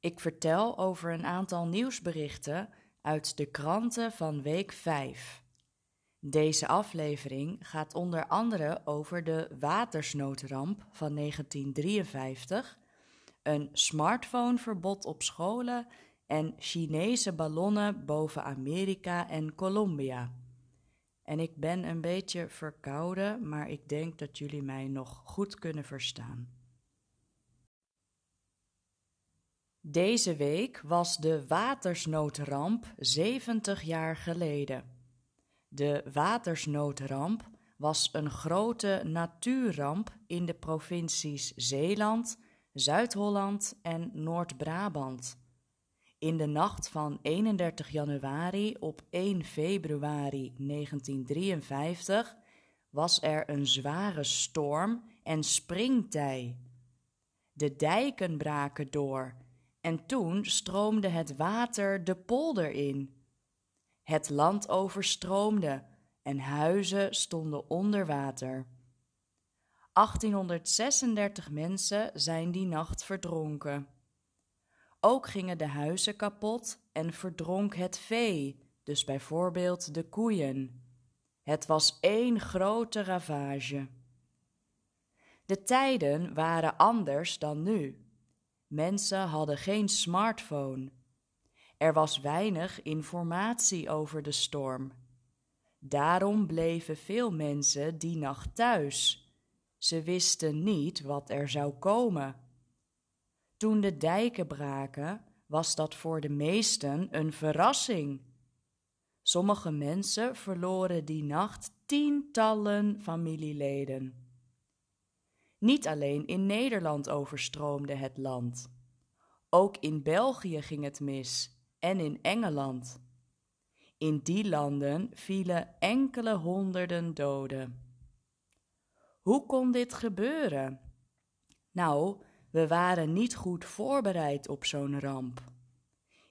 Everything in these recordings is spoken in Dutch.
Ik vertel over een aantal nieuwsberichten uit de kranten van week 5. Deze aflevering gaat onder andere over de watersnoodramp van 1953, een smartphoneverbod op scholen en Chinese ballonnen boven Amerika en Colombia. En ik ben een beetje verkouden, maar ik denk dat jullie mij nog goed kunnen verstaan. Deze week was de watersnoodramp 70 jaar geleden. De watersnoodramp was een grote natuurramp in de provincies Zeeland, Zuid-Holland en Noord-Brabant. In de nacht van 31 januari op 1 februari 1953 was er een zware storm en springtij. De dijken braken door en toen stroomde het water de polder in. Het land overstroomde en huizen stonden onder water. 1836 mensen zijn die nacht verdronken. Ook gingen de huizen kapot en verdronk het vee, dus bijvoorbeeld de koeien. Het was één grote ravage. De tijden waren anders dan nu. Mensen hadden geen smartphone. Er was weinig informatie over de storm. Daarom bleven veel mensen die nacht thuis. Ze wisten niet wat er zou komen. Toen de dijken braken, was dat voor de meesten een verrassing. Sommige mensen verloren die nacht tientallen familieleden. Niet alleen in Nederland overstroomde het land. Ook in België ging het mis en in Engeland. In die landen vielen enkele honderden doden. Hoe kon dit gebeuren? Nou, we waren niet goed voorbereid op zo'n ramp.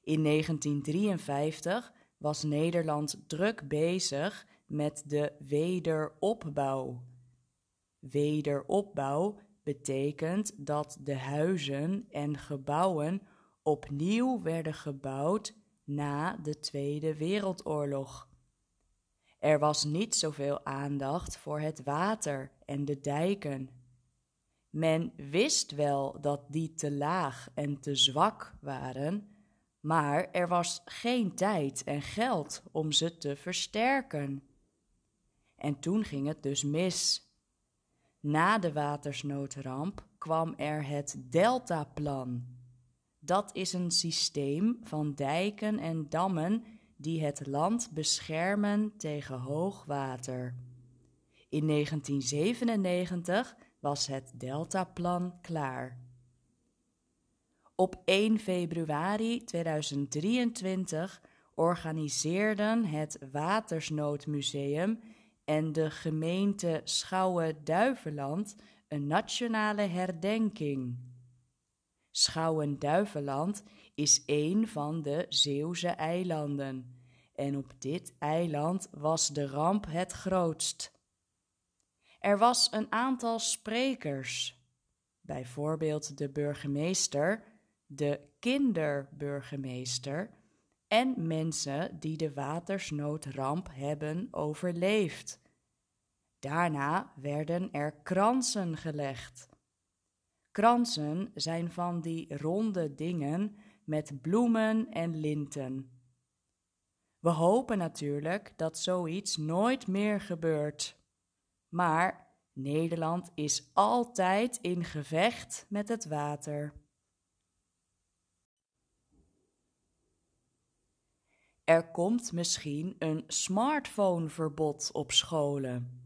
In 1953 was Nederland druk bezig met de wederopbouw Wederopbouw betekent dat de huizen en gebouwen opnieuw werden gebouwd na de Tweede Wereldoorlog. Er was niet zoveel aandacht voor het water en de dijken. Men wist wel dat die te laag en te zwak waren, maar er was geen tijd en geld om ze te versterken. En toen ging het dus mis. Na de watersnoodramp kwam er het Deltaplan. Dat is een systeem van dijken en dammen die het land beschermen tegen hoog water. In 1997 was het Deltaplan klaar. Op 1 februari 2023 organiseerden het Watersnoodmuseum en de gemeente Schouwen-Duiveland een nationale herdenking. Schouwen-Duiveland is een van de Zeeuwse eilanden en op dit eiland was de ramp het grootst. Er was een aantal sprekers, bijvoorbeeld de burgemeester, de kinderburgemeester en mensen die de watersnoodramp hebben overleefd. Daarna werden er kransen gelegd. Kransen zijn van die ronde dingen met bloemen en linten. We hopen natuurlijk dat zoiets nooit meer gebeurt. Maar Nederland is altijd in gevecht met het water. Er komt misschien een smartphoneverbod op scholen.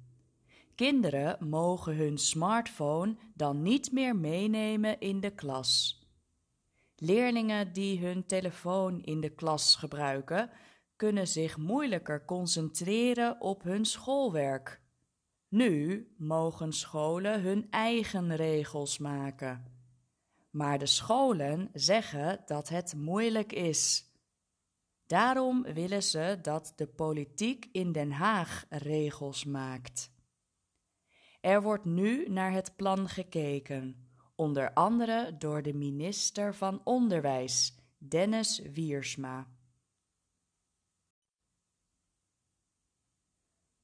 Kinderen mogen hun smartphone dan niet meer meenemen in de klas. Leerlingen die hun telefoon in de klas gebruiken, kunnen zich moeilijker concentreren op hun schoolwerk. Nu mogen scholen hun eigen regels maken. Maar de scholen zeggen dat het moeilijk is. Daarom willen ze dat de politiek in Den Haag regels maakt. Er wordt nu naar het plan gekeken, onder andere door de minister van Onderwijs, Dennis Wiersma.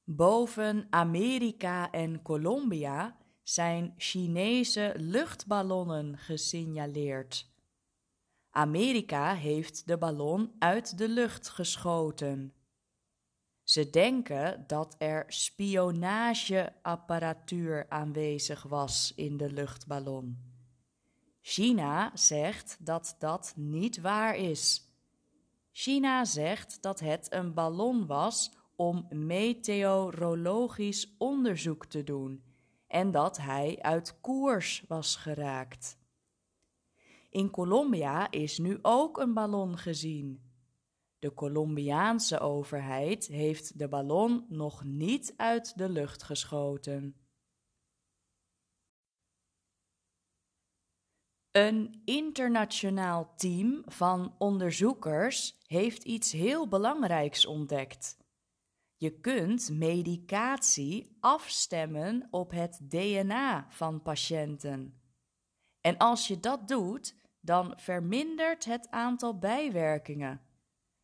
Boven Amerika en Colombia zijn Chinese luchtballonnen gesignaleerd. Amerika heeft de ballon uit de lucht geschoten. Ze denken dat er spionageapparatuur aanwezig was in de luchtballon. China zegt dat dat niet waar is. China zegt dat het een ballon was om meteorologisch onderzoek te doen en dat hij uit koers was geraakt. In Colombia is nu ook een ballon gezien. De Colombiaanse overheid heeft de ballon nog niet uit de lucht geschoten. Een internationaal team van onderzoekers heeft iets heel belangrijks ontdekt. Je kunt medicatie afstemmen op het DNA van patiënten. En als je dat doet, dan vermindert het aantal bijwerkingen.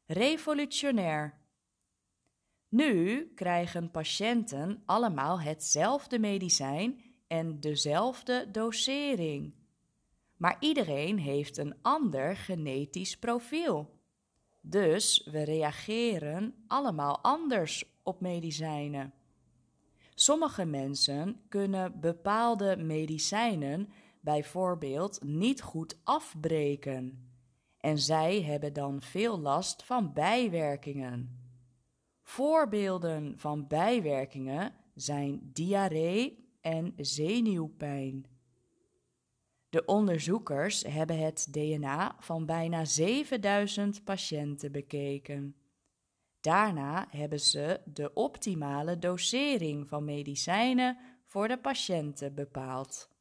Revolutionair. Nu krijgen patiënten allemaal hetzelfde medicijn en dezelfde dosering. Maar iedereen heeft een ander genetisch profiel. Dus we reageren allemaal anders op medicijnen. Sommige mensen kunnen bepaalde medicijnen bijvoorbeeld niet goed afbreken en zij hebben dan veel last van bijwerkingen. Voorbeelden van bijwerkingen zijn diarree en zenuwpijn. De onderzoekers hebben het DNA van bijna 7000 patiënten bekeken. Daarna hebben ze de optimale dosering van medicijnen voor de patiënten bepaald.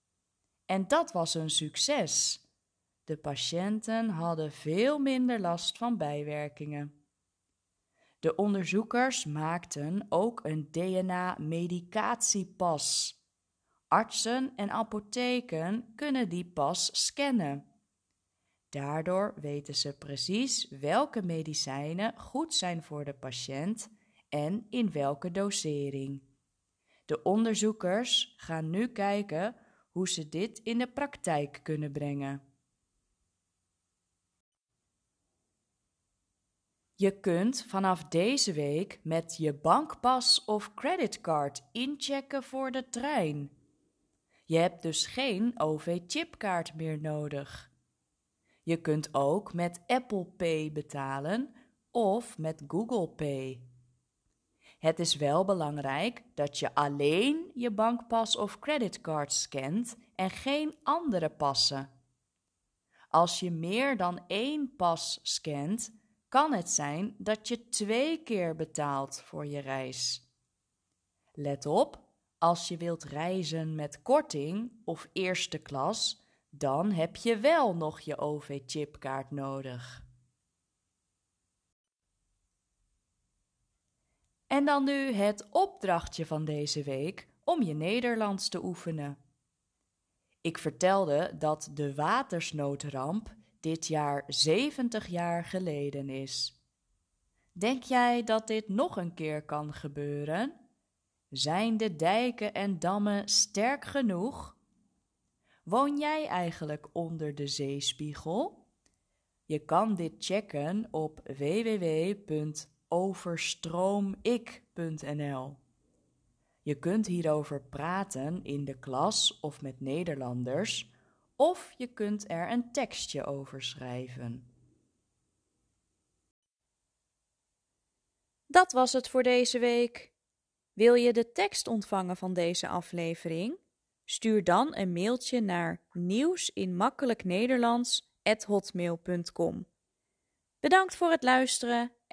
En dat was een succes. De patiënten hadden veel minder last van bijwerkingen. De onderzoekers maakten ook een DNA-medicatiepas. Artsen en apotheken kunnen die pas scannen. Daardoor weten ze precies welke medicijnen goed zijn voor de patiënt en in welke dosering. De onderzoekers gaan nu kijken hoe ze dit in de praktijk kunnen brengen. Je kunt vanaf deze week met je bankpas of creditcard inchecken voor de trein. Je hebt dus geen OV-chipkaart meer nodig. Je kunt ook met Apple Pay betalen of met Google Pay. Het is wel belangrijk dat je alleen je bankpas of creditcard scant en geen andere passen. Als je meer dan één pas scant, kan het zijn dat je twee keer betaalt voor je reis. Let op, als je wilt reizen met korting of eerste klas, dan heb je wel nog je OV-chipkaart nodig. En dan nu het opdrachtje van deze week om je Nederlands te oefenen. Ik vertelde dat de watersnoodramp dit jaar 70 jaar geleden is. Denk jij dat dit nog een keer kan gebeuren? Zijn de dijken en dammen sterk genoeg? Woon jij eigenlijk onder de zeespiegel? Je kan dit checken op www.overstroomik.nl. Je kunt hierover praten in de klas of met Nederlanders of je kunt er een tekstje over schrijven. Dat was het voor deze week. Wil je de tekst ontvangen van deze aflevering? Stuur dan een mailtje naar nieuws in makkelijk Nederlands hotmail.com. Bedankt voor het luisteren